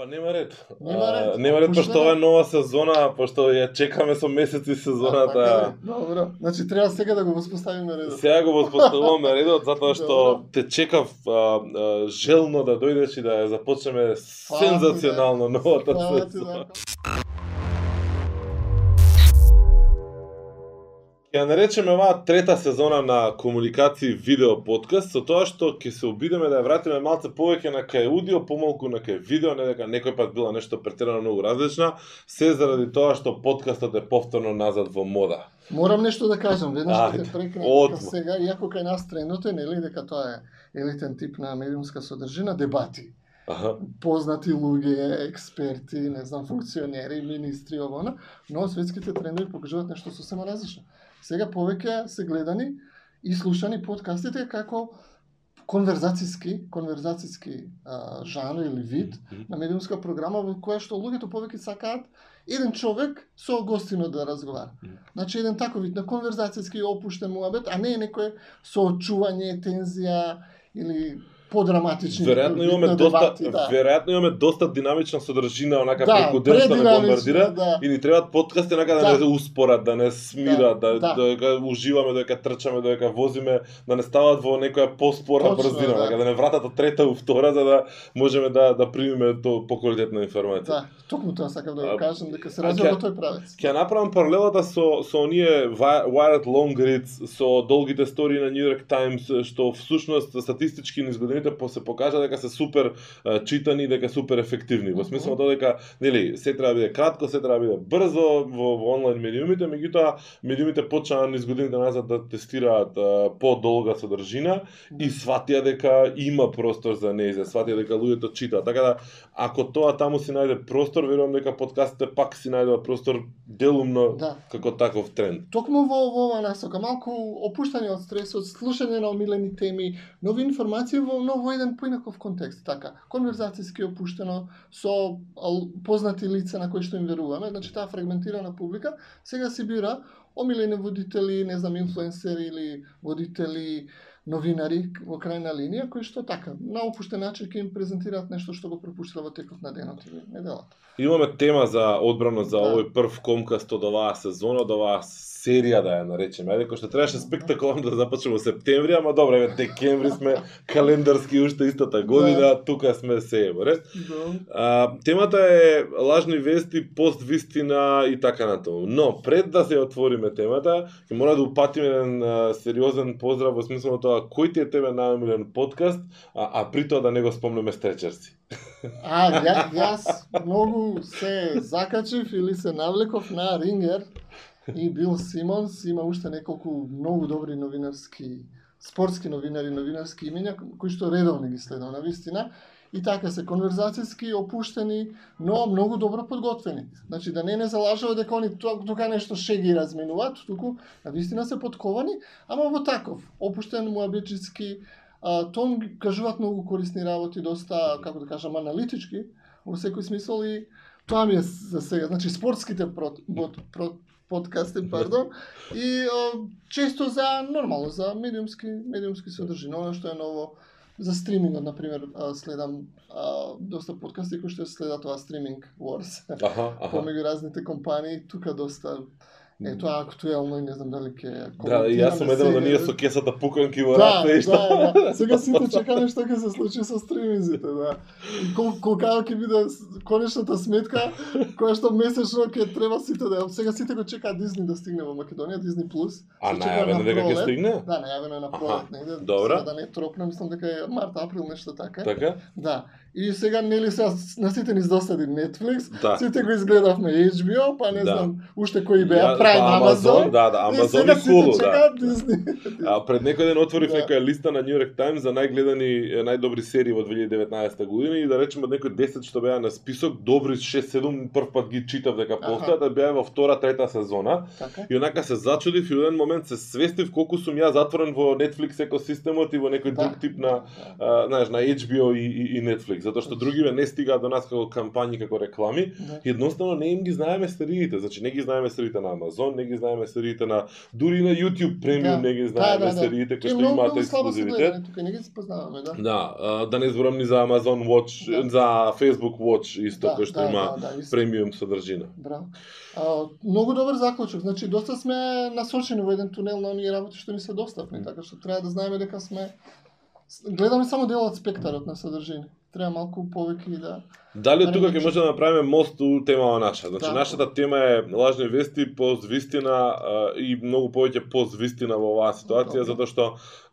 Па нема ред. Нема ред. А, нема ред, пошто ова е нова сезона, пошто ја чекаме со месеци сезоната. така е. Добро. Значи треба сега да го воспоставиме редот. Сега го воспоставуваме редот затоа што Добро. те чекав а, а, желно да дојдеш и да започнеме ти, сензационално новата ти, сезона. Ја наречеме оваа трета сезона на комуникација видео подкаст со тоа што ќе се обидеме да ја вратиме малце повеќе на кај аудио, помалку на кај видео, не дека некој пат била нешто претерано многу различна, се заради тоа што подкастот е повторно назад во мода. Морам нешто да кажам, веднаш ќе те прекинам сега, иако кај нас трендот е, нели, дека тоа е елитен тип на медиумска содржина, дебати. Аха. Познати луѓе, експерти, не знам, функционери, министри, ово, но светските трендови покажуваат нешто сосема различно. Сега повеќе се гледани и слушани подкастите како конверзацијски, конверзацијски а, жанр или вид на медиумска програма во која што луѓето повеќе сакаат еден човек со гостино да разговара. Значи еден таков вид на конверзацијски опуштен муабет, а не некој со очување, тензија или подраматични Веројатно имаме доста да. веројатно имаме доста динамична содржина онака Да, преку ден што не бомбардира да. и ни требаат подкасти онака да, Да. не успорат, да не смират, да, Да, да. додека уживаме, додека трчаме, додека возиме, да не стават во некоја поспора Точно, брзина, да. да не вратат од трета у втора за да можеме да да примиме то поквалитетна информација. Да, токму тоа сакав да го кажам дека се развива во тој правец. Ќе направам паралелата со со оние wi- wired long reads, со долгите стори на New York Times што всушност статистички низ по- се покажа дека се супер читани и дека супер ефективни. Во смисло тоа дека нели се треба да биде кратко, се треба да биде брзо во, во онлайн медиумите, меѓутоа медиумите почнаа низ годините назад да тестираат подолга содржина и сватија дека има простор за нејзе, сватија дека луѓето читаат. Така да ако тоа таму си најде простор, верувам дека подкастите пак си најдува простор делумно Да. како таков тренд. Токму во во оваа насока, малку опуштање од стресот, слушање на омилени теми, нови информации во но во еден поинаков контекст, така. Конверзацијски опуштено со познати лица на кои што им веруваме, значи таа фрагментирана публика сега си бира омилени водители, не знам, инфлуенсери или водители, новинари во крајна линија кои што така на опуштен начин ќе им презентираат нешто што го пропуштила во текот на денот или неделата. Имаме тема за одбрана за Да. овој прв комкаст од оваа сезона, од оваа серија да ја наречеме. Ајде, кој што требаше спектакуларно да започнеме во септември, ама добро, еве декември сме календарски уште истата година, Да. тука сме се во ред. Да. А, темата е лажни вести, поствистина и така натаму. Но пред да се отвориме темата, ќе мора да упатиме еден сериозен поздрав во смисло на тоа кој ти е тебе најомилен подкаст, а, а при тоа да не го спомнеме стречерси. А, ја, јас многу се закачив или се навлеков на Рингер и Бил Симонс има уште неколку многу добри новинарски спортски новинари, новинарски имења кои што редовно ги следам на вистина и така се конверзацијски опуштени, но многу добро подготвени. Значи да не не залажува дека они тука, тука нешто шеги разменуваат, туку на вистина се подковани, ама во таков опуштен муабечиски тон кажуваат многу корисни работи, доста, како да кажам, аналитички, во секој смисол и тоа ми е за сега. Значи, спортските прот, бот, прот, подкасти, пардон, и а, често за нормално, за медиумски, медиумски содржина, оно што е ново за стримингот, например, следам а, доста подкасти кои што следат тоа стриминг wars. Аха, аха. помеѓу разните компании, тука доста е тоа актуелно и не знам дали ќе Да, и јас сум еден од оние со кесата пуканки во да, рака и што. да, да. Сега сите чекаме што ќе се случи со стриминзите, да. Колка ќе биде конечната сметка, која што месечно ќе треба сите да... Сега сите го чекаат Дизни да стигне во Македонија, Дизни Плюс. А најавено на дека ќе стигне? Да, најавено е на пролет негде. добра. Да не тропне, мислам дека е март, април, нешто така. Така? Да. И сега нели сега на сите ни досади Netflix, Да. сите го изгледавме HBO, па не Да. знам уште кои беа Ја- Prime па, Amazon. да, да, и сега и сите Hulu, да. Дизни. А пред некој ден отворив Да. некоја листа на New York Times за најгледани најдобри серии во 2019 година и да речеме од некои 10 што беа на список, добри 6-7 прв пат ги читав дека постојат, а беа во втора, трета сезона. Така. И онака се зачудив и во еден момент се свестив колку сум ја затворен во Netflix екосистемот и во некој Да. друг тип на, а, знаеш, на HBO и, и, и Netflix. Фейк, затоа што другиве не стигаат до нас како кампањи, како реклами, Да. едноставно не им ги знаеме сериите, значи не ги знаеме сериите на Амазон, не ги знаеме сериите на дури на YouTube премиум Да. не ги Да, знаеме да, да. сериите кои што имаат ексклузивитет. тука не ги спознаваме, да. Да, а, да не зборам ни за Amazon Watch, Да. за Facebook Watch исто Да, кој што да, има да, да, исто. премиум содржина. Браво. А, многу добар заклучок. Значи доста сме насочени во еден тунел на оние работи што ни се достапни, така што треба да знаеме дека сме гледаме само дел од спектарот на содржина. Треба малку повеќе да Дали Да, тука ќе можеме да направиме мост у темава наша? Значи Да. нашата тема е лажни вести, позвистина а, и многу повеќе позвистина во оваа ситуација Добро. затоа што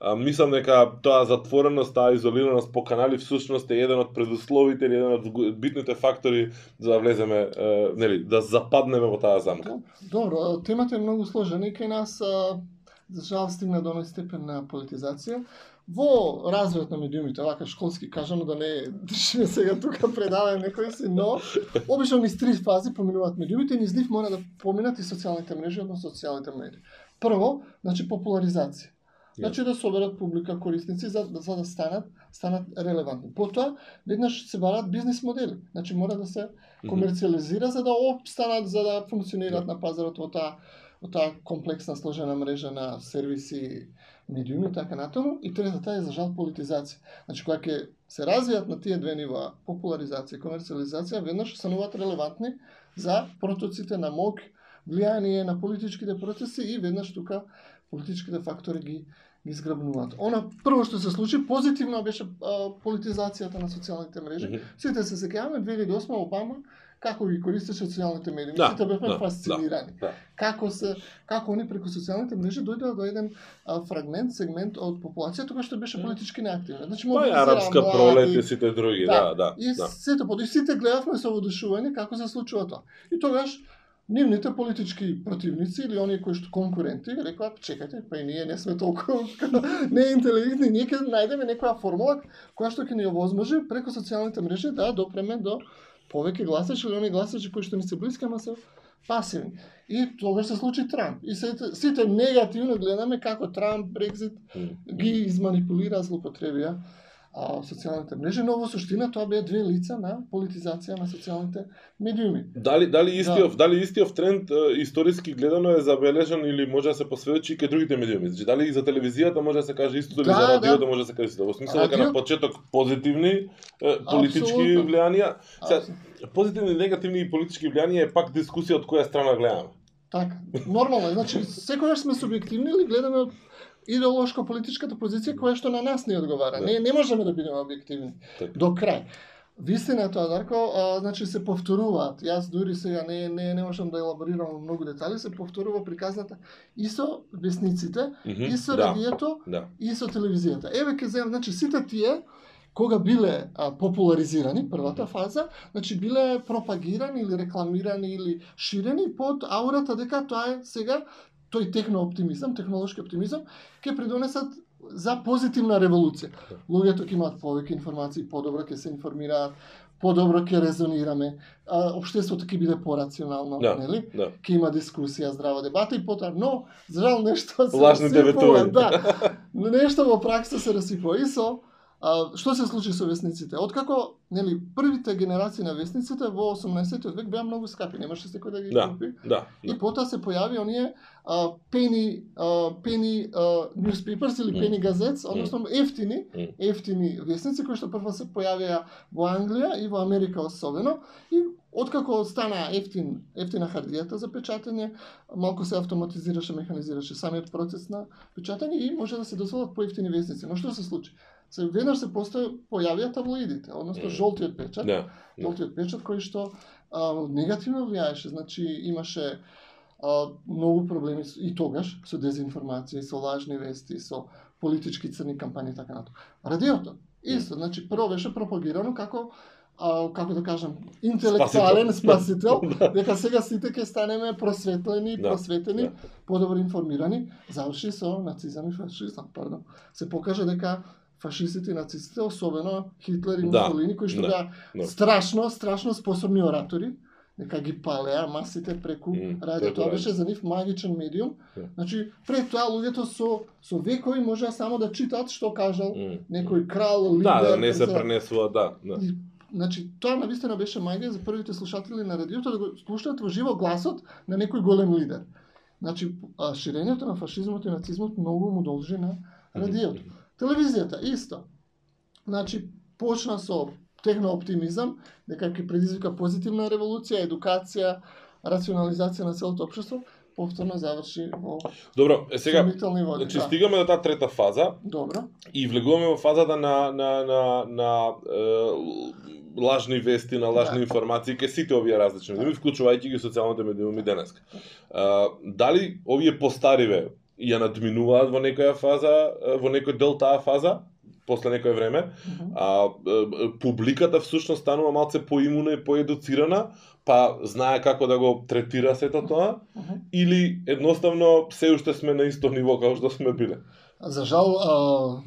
а, мислам дека тоа затвореност, таа изолираност по канали всушност е еден од предусловите или еден од битните фактори за да влеземе, е, нели, да западнеме во таа замка. Добро, а, темата е многу сложена и кај нас а, за жал стигна до степен на политизација. Во развојот на медиумите, вака школски кажано да не држиме сега тука предавање некој си, но обично низ три фази поминуваат медиумите и низ нив мора да поминат и социјалните мрежи, односно социјалните медии. Прво, значи популаризација. Значи да соберат публика корисници за, за да станат станат релевантни. Потоа веднаш се бараат бизнис модели. Значи мора да се комерцијализира за да опстанат, за да функционираат на пазарот во таа во таа комплексна сложена мрежа на сервиси, медиуми и така натаму. И третата е за жал политизација. Значи кога ќе се развијат на тие две нива, популаризација и комерцијализација, веднаш стануваат релевантни за протоците на мок, влијание на политичките процеси и веднаш тука политичките фактори ги ги зграбнуваат. Она прво што се случи позитивно беше а, политизацијата на социјалните мрежи. Сите се сеќаваме 2008 Обама како ги користеше социјалните медии. Да, Сите бевме да, фасцинирани. да. Како се како они преку социјалните мрежи дојдоа до еден а, фрагмент, сегмент од популацијата која што беше политички неактивна. Значи Па мобилизира арапска млади, пролет и сите други, Да. да, да. И да. сите под и сите гледавме со воодушување како се случува тоа. И тогаш нивните политички противници или оние кои што конкуренти рекоа чекајте, па и ние не сме толку неинтелигентни, ние ќе најдеме некоја формула која што ќе ни овозможи преку социјалните мрежи да допреме до повеќе гласачи или оние гласачи кои што ни се блиски, ама се пасивни. И тогаш се случи Трамп. И сите, сите негативно гледаме како Трамп, Брекзит ги изманипулира, злоупотребија а, социјалните мрежи, но во суштина тоа беа две лица на политизација на социјалните медиуми. Дали дали истиов дали истиов тренд историски гледано е забележан или може да се посведочи и кај другите медиуми? Значи дали и за телевизијата може да се каже истото или Да, за радиото да. може да се каже истото? Во смисла дека на почеток позитивни е, политички Апсолутно. влијанија, Сега, позитивни и негативни и политички влијанија е пак дискусија од која страна гледаме. така, нормално е. Значи, секогаш сме субјективни или гледаме од идеолошко политичката позиција која што на нас не одговара. Да. Не не можеме да бидеме објективни Така. до крај. Вистина тоа, Дарко, а, значи се повторуваат. Јас дури сега не, не, не можам да елаборирам многу детали, се повторува приказната и со весниците, Мгм, и со да, радиото, да. и со телевизијата. Еве ќе земам, значи сите тие кога биле а, популаризирани првата фаза, значи биле пропагирани или рекламирани или ширени под аурата дека тоа е сега тој технооптимизам, технолошки оптимизам ќе придонесат за позитивна револуција. Луѓето ќе имаат повеќе информации, подобро ќе се информираат, подобро ќе резонираме, а, општеството ќе биде порационално, Да. нели? Да. ќе има дискусија, здрава дебата и потоа, но за жал нешто се Лажните расипува. Да. Нешто во пракса се расипува и со а, што се случи со весниците? Откако, нели, првите генерации на весниците во 18 век беа многу скапи, немаше секој да ги Да. купи. Да. И да. потоа се појави оние а, пени а, пени а, newspapers или Мм. пени газетс, односно ефтини, Мм. ефтини весници кои што прво се појавија во Англија и во Америка особено и откако стана ефтин ефтина хартијата за печатење, малку се автоматизираше, механизираше самиот процес на печатење и може да се дозволат поевтини весници. Но што се случи? Се веднаш се постои појавија таблоидите, односно жолтиот печат Да. да. жолтиот печат кој што а, негативно влијаеше, значи имаше а, многу проблеми и тогаш со дезинформација, со лажни вести, со политички црни кампањи и така натаму. Радиото исто, значи прво беше пропагирано како а, како да кажам, интелектуален спасител, Да. дека сега сите ќе станеме просветлени, Да, просветени, да. подобро информирани, заврши со нацизам и фашизам, пардон. Се покажа дека фашистите и нацистите, особено Хитлер и Да, Мусолини, кои што да, беа да. страшно, страшно способни оратори, дека ги палеа масите преку Мм, радио. Тоа беше за нив магичен медиум. Да. Значи, пред тоа луѓето со со векови можеа само да читаат што кажал М. некој крал, лидер. Да, да не се пренесува, да. да. И, значи, тоа навистина беше магија за првите слушатели на радиото да го слушаат во живо гласот на некој голем лидер. Значи, ширењето на фашизмот и нацизмот многу му должи на радиото. Телевизијата исто. Значи, почна со техно оптимизам, дека ќе предизвика позитивна револуција, едукација, рационализација на целото општество, повторно заврши во Добро, е сега, води. значи да. стигаме до таа трета фаза Добро. и влегуваме во фазата на на на на е, лажни вести, на лажни Да. информации ке сите овие различни медиуми, вклучувајќи ги социјалните медиуми денеска. Е, дали овие постариве ја надминуваат во некоја фаза, во некој дел таа фаза, после некое време, Мгм. а е, е, публиката всушност станува малце поимуна и поедуцирана, па знае како да го третира сето тоа, Мгм. или едноставно се уште сме на исто ниво како што сме биле. За жал, а,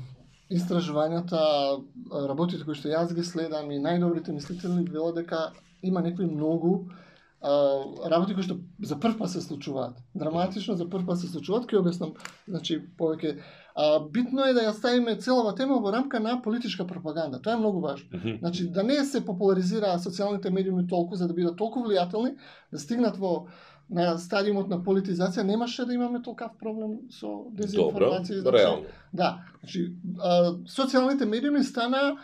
истражувањата, а, работите кои што јас ги следам и најдобрите мислители велат дека има некои многу а, работи кои што за прв пат се случуваат. Драматично за прв пат се случуваат, ќе објаснам, значи повеќе а, битно е да ја ставиме целава тема во рамка на политичка пропаганда. Тоа е многу важно. Значи да не се популаризира социјалните медиуми толку за да бидат толку влијателни, да стигнат во на стадиумот на политизација немаше да имаме толкав проблем со Добро, дезинформација. значи, реално. Да, значи а, социјалните медиуми стана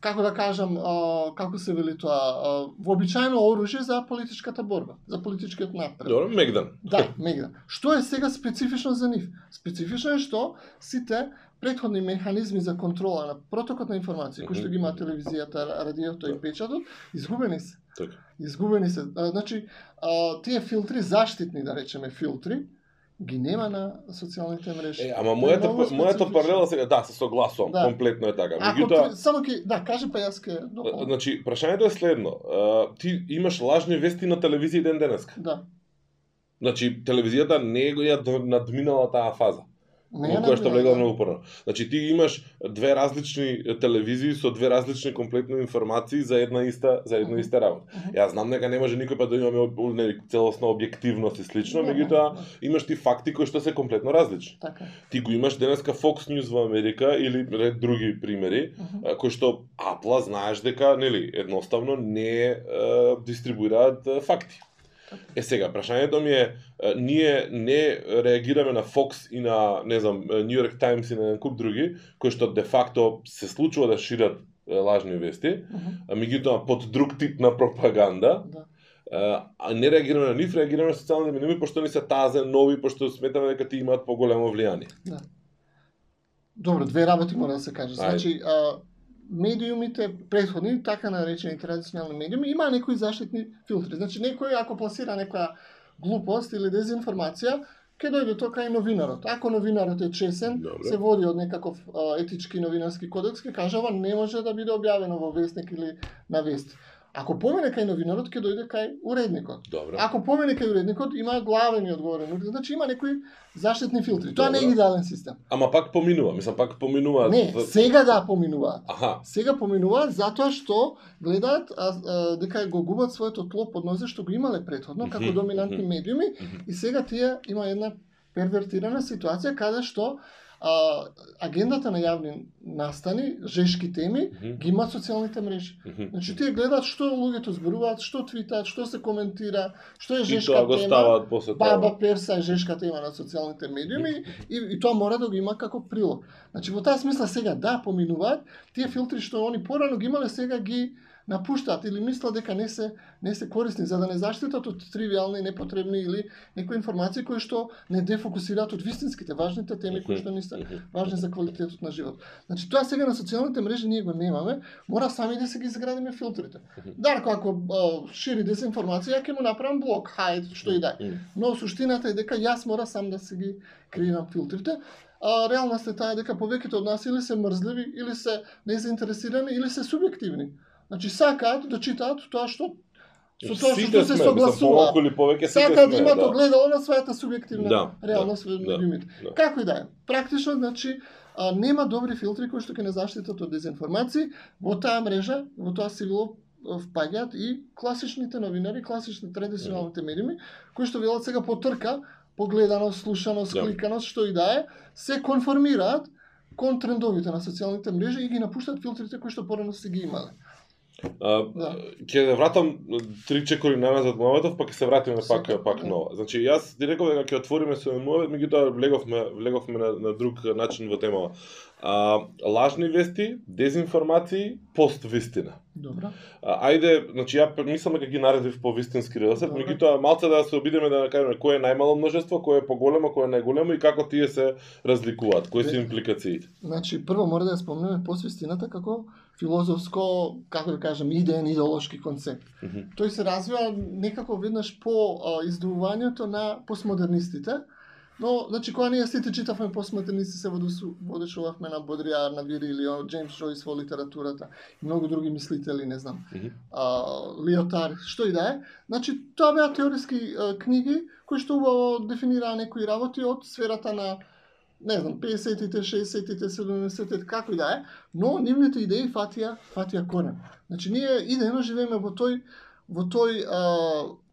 како да кажам, а, како се вели тоа, вообичаено оружје за политичката борба, за политичкиот напред. Добро, Мегдан. Да, мегда. Што е сега специфично за нив? Специфично е што сите претходни механизми за контрола на протокот на информации, кои што ги има телевизијата, радиото и печатот, изгубени се. Така. Изгубени се. Значи, тие филтри, заштитни, да речеме, филтри, ги нема на социјалните мрежи. Е, ама мојата многу мојата паралела сега, да, се согласувам, Да. комплетно е така. Ако Меѓутоа, ти- само ќе да каже па јас дополнам. значи прашањето е следно. А, ти имаш лажни вести на телевизија ден денеска. Да. Значи телевизијата не го ја надминала таа фаза. Не која што да. многу порано. Значи ти имаш две различни телевизии со две различни комплетно информации за една иста за една иста работа. Јас знам дека не може никој пат да имаме нели, целосна објективност и слично, Да, меѓутоа да, имаш ти факти кои што се комплетно различни. Така. Ти го имаш денеска Fox News во Америка или ред други примери, кои што Апла знаеш дека нели едноставно не е, дистрибуираат факти. Е сега, прашањето ми е, ние не реагираме на Fox и на, не знам, New York Times и на куп други, кои што де факто се случува да шират лажни вести, Мгм. а меѓутоа под друг тип на пропаганда, Да. а не реагираме на нив, реагираме на социјалните медиуми, пошто ни се тазе нови, пошто сметаме дека ти имаат поголемо влијание. Добро, две работи мора да се каже. Значи, а, медиумите, претходни, така наречени традиционални медиуми, има некои заштитни филтри. Значи, некој ако пласира некоја глупост или дезинформација, ќе дојде тока и новинарот. Ако новинарот е чесен, Добро. се води од некаков а, етички новинарски кодекс, ќе каже ова не може да биде објавено во вестник или на вести. Ако помене кај новинарот, ќе дојде кај уредникот. Добро. Ако помене кај уредникот, има главен и одговорен уредник, значи има некои заштитни филтри. Тоа не е идеален систем. Ама пак поминува, мислам пак поминува. Не, сега да поминуваат. Аха, Сега поминуваат затоа што гледаат а, а, дека го губат своето тло под нозе што го имале претходно како доминантни медиуми и сега тие има една первертирана ситуација каде што а, агендата на јавни настани, жешки теми, Мгм. ги имаат социјалните мрежи. Мгм. Значи тие гледаат што луѓето зборуваат, што твитаат, што се коментира, што е И жешка тоа го тема. ставаат после тоа. Баба Перса е жешка тема на социјалните медиуми и, и тоа мора да го има како прилог. Значи во таа смисла сега да поминуваат, тие филтри што они порано ги имале сега ги напуштаат или мислат дека не се не се корисни за да не заштитат од тривиални, непотребни или некои информации кои што не дефокусираат од вистинските важните теми кои што не се важни за квалитетот на живот. Значи тоа сега на социјалните мрежи ние го немаме, мора сами да се ги изградиме филтрите. Дарко ако а, шири дезинформација, ќе му направам блок, хајд, што и да е. Но суштината е дека јас мора сам да се ги креирам филтрите. А реалност е таа дека повеќето од нас или се мрзливи, или се незаинтересирани, или се субјективни. Значи сакаат да читаат тоа што со тоа што се или повеќе сите Сакаат да имаат да. огледало на својата субјективна Да, реалност да, во да, да. Како и да е. Практично, значи, а, нема добри филтри кои што ќе не заштитат од дезинформации во таа мрежа, во тоа сивило впаѓаат и класичните новинари, класични традиционалните медиуми, кои што велат сега по трка, по гледаност, слушаност, Да. кликаност, што и да е, се конформираат кон трендовите на социјалните мрежи и ги напуштаат филтрите кои што порано се ги имале. А, Да. ќе да вратам три чекори назад моментов, па ќе се вратиме пак пак да. нова. Значи јас ти реков дека ќе отвориме со мовет, меѓутоа влеговме влеговме на, на друг начин во темава. А, лажни вести, дезинформации, поствистина. Добра. А, ајде, значи ја мислам дека ги наредив по вистински редослед, Добре. меѓутоа малце да се обидеме да кажеме кој е најмало множество, кој е поголемо, кој е најголемо и како тие се разликуваат, кои се импликациите. Значи, прво мора да ја спомнеме посвистината како филозофско, како да кажам, идеен идеолошки концепт. Мгм. Тој се развива некако веднаш по издувувањето на постмодернистите, но, значи, кога ние сите читавме постмодернисти, се водешувавме на Бодриар, на Вирилио, Джеймс Джойс во литературата и многу други мислители, не знам, Мгм. а, Лиотар, што и да е. Значи, тоа беа теориски а, книги кои што убаво дефинираа некои работи од сферата на не знам, 50-тите, 60-тите, 70-тите, како и да е, но нивните идеи фатија, фатија корен. Значи, ние идејно живееме во тој во тој а,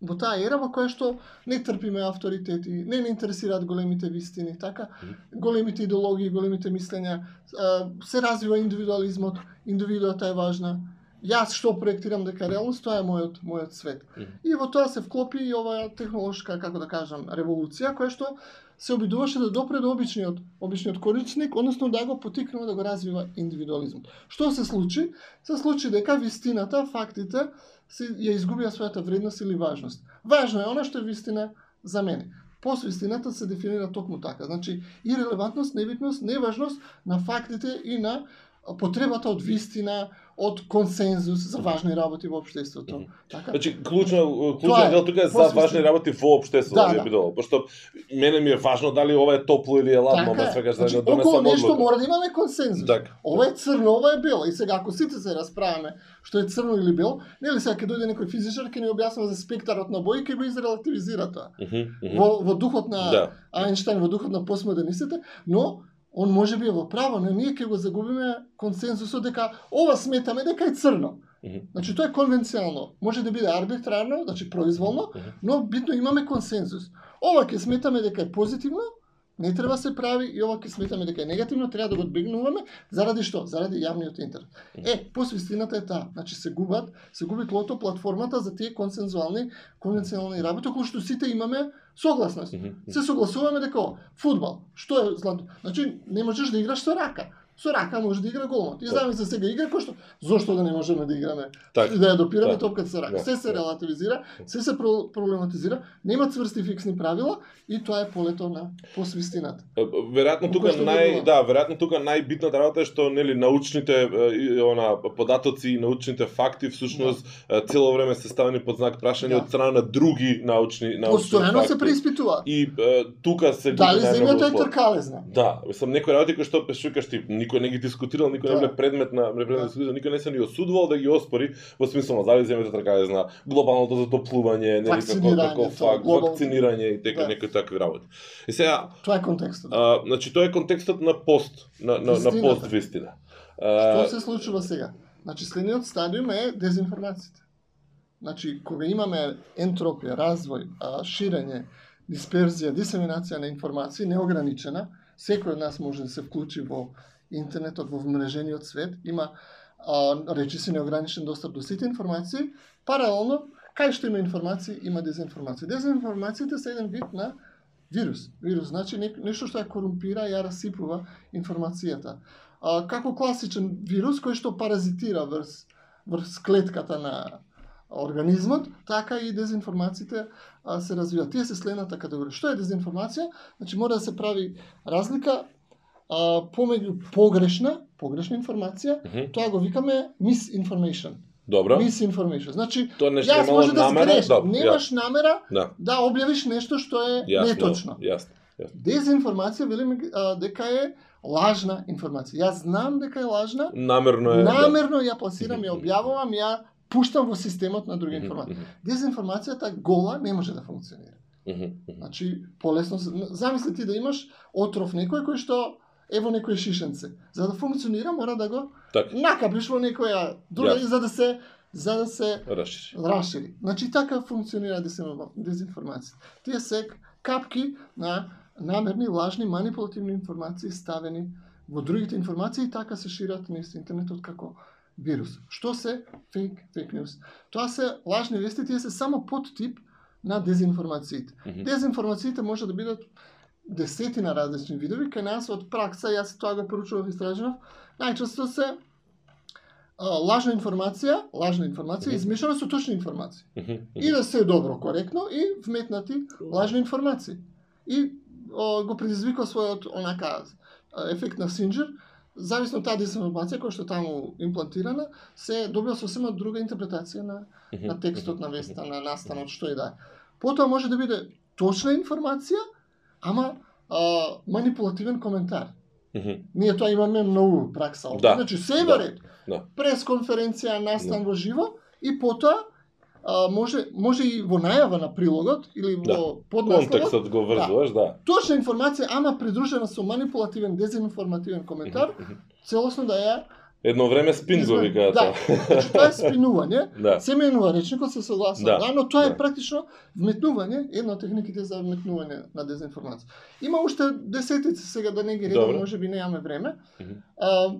во таа ера во која што не трпиме авторитети, не не интересираат големите вистини, така? Големите идеологии, големите мислења, а, се развива индивидуализмот, индивидуата е важна. Јас што проектирам дека реалност, тоа е мојот мојот свет. И во тоа се вклопи и оваа технолошка, како да кажам, револуција која што се обидуваше да допре до обичниот, обичниот корисник, односно да го потикнува да го развива индивидуализмот. Што се случи? Се случи дека вистината, фактите, се, ја изгубија својата вредност или важност. Важно е она што е вистина за мене. Посвистината се дефинира токму така. Значи, и релевантност, небитност, неважност на фактите и на потребата од вистина, од консензус за важни работи во општеството. Мгм. Така? Значи, клучна, Тоа клучен дел тука е за важни работи во општеството, Да, да, да. би било. Пошто мене ми е важно дали ова е топло или е ладно, свегаш да значи, околу донесам нешто одлука. мора да имаме консензус. Така. Ова е црно, ова е бело. И сега ако сите се расправаме што е црно или бело, нели сега ќе дојде некој физичар ќе ни објаснува за спектарот на бои ќе го изрелативизира тоа. Мгм, мгм. Во во духот на Да. Ајнштајн, во духот на постмодернистите, но он може би е во право, но ние ќе го загубиме консензусот дека ова сметаме дека е црно. Мгм. Значи тоа е конвенционално. Може да биде арбитрарно, значи произволно, Мгм. но битно имаме консензус. Ова ќе сметаме дека е позитивно, не треба се прави и ова ќе сметаме дека е негативно, треба да го одбегнуваме заради што? Заради јавниот интерес. Е, посвистината е таа. Значи се губат, се губи тлото платформата за тие консензуални, конвенционални работи околу што сите имаме согласност. Се согласуваме дека ова, фудбал, што е злато? Значи не можеш да играш со рака. Со рака може да игра голмот. И Така. замисли сега игра кој што зошто да не можеме да играме Така. да ја допираме Да. топката со рака. Да. Се се релативизира, се се про- проблематизира, нема цврсти фиксни правила и тоа е полето на посвистината. Веројатно тука Кој нај да, веројатно тука најбитната работа е што нели научните она податоци и научните факти всушност е, цело време се ставени под знак прашање Да. од страна на други научни научни Постојано се преиспитува. И тука се Дали земјата е тркалезна? Да, мислам некои работи кои што пешукаш ти, никој не ги дискутирал, никој не Да. биле предмет на предмет Да. никој не се ни осудувал да ги оспори во смисло на дали земјата така е зна глобалното затоплување, нели како како факт, глобално- вакцинирање и така Да. некои такви работи. И сега Тоа е контекстот. А, значи тоа е контекстот на пост, на на, на пост вистина. Што А, се случува сега? Значи, следниот стадиум е дезинформациите. Значи, кога имаме ентропија, развој, а, ширење, дисперзија, дисеминација на информации неограничена, секој од нас може да се вклучи во интернетот, во вмрежениот свет, има а, неограничен достап до сите информации, паралелно, кај што има информации, има дезинформација. Дезинформациите се еден вид на вирус. Вирус значи не, нешто што ја корумпира и ја расипува информацијата. А, како класичен вирус кој што паразитира врз врз клетката на организмот, така и дезинформациите а, се развиваат. Тие се следната категорија. Што е дезинформација? Значи мора да се прави разлика а, помеѓу погрешна, погрешна информација, мгм, тоа го викаме misinformation. Добро. Misinformation. Значи, Тоа нешто јас може да намера, сгреш, добро, немаш намера Да, да објавиш нешто што е јасно. неточно. Јасно. Дезинформација велиме дека е лажна информација. Јас знам дека е лажна, Намерно е. да. намерно ја пласирам, ја објавувам, ја пуштам во системот на информации. мгм, Дезинформацијата гола не може да функционира. Значи, полесно. Замисли ти да имаш отров некој кој што е во некој шишенце. За да функционира мора да го Така. накапиш во некоја друга Јасно. за да се за да се Расшири. расшири. Значи така функционира дезинфор- дезинформација. Тие се капки на намерни, лажни, манипулативни информации ставени во другите информации и така се шират низ интернетот како вирус. Што се фейк, фейк news? Тоа се лажни вести, тие се само подтип на дезинформациите. Мгм. Дезинформациите може да бидат десетина различни видови, кај нас од пракса, јас тоа го поручував и истражував, најчесто се а, лажна информација, лажна информација Мгм. измешана со точна информација. Мгм, И да се добро, коректно и вметнати лажни информации. И о, го предизвикува својот онака а, ефект на Синџер, зависно од таа дезинформација која што таму имплантирана, се добива сосема друга интерпретација на на текстот, на веста, на настанот, што и да е. Потоа може да биде точна информација, ама а, манипулативен коментар. мгм. Ние тоа имаме многу пракса. Да, Значи, се да, ред. да. Прес конференција, настан во живо и потоа а, може може и во најава на прилогот или во Да. поднасловот Контекстот го врзуваш, да. точна информација, ама придружена со манипулативен, дезинформативен коментар, Мгм, мгм. целосно да ја Едно време спин го Извади. викаат Да. тоа. Значи тоа е спинување, Да. се менува речникот, се согласувам, Да, да, но тоа е да. практично вметнување, една од техниките за вметнување на дезинформација. Има уште десетици сега да не ги редам, Добро. може би немаме време. Мгм. А,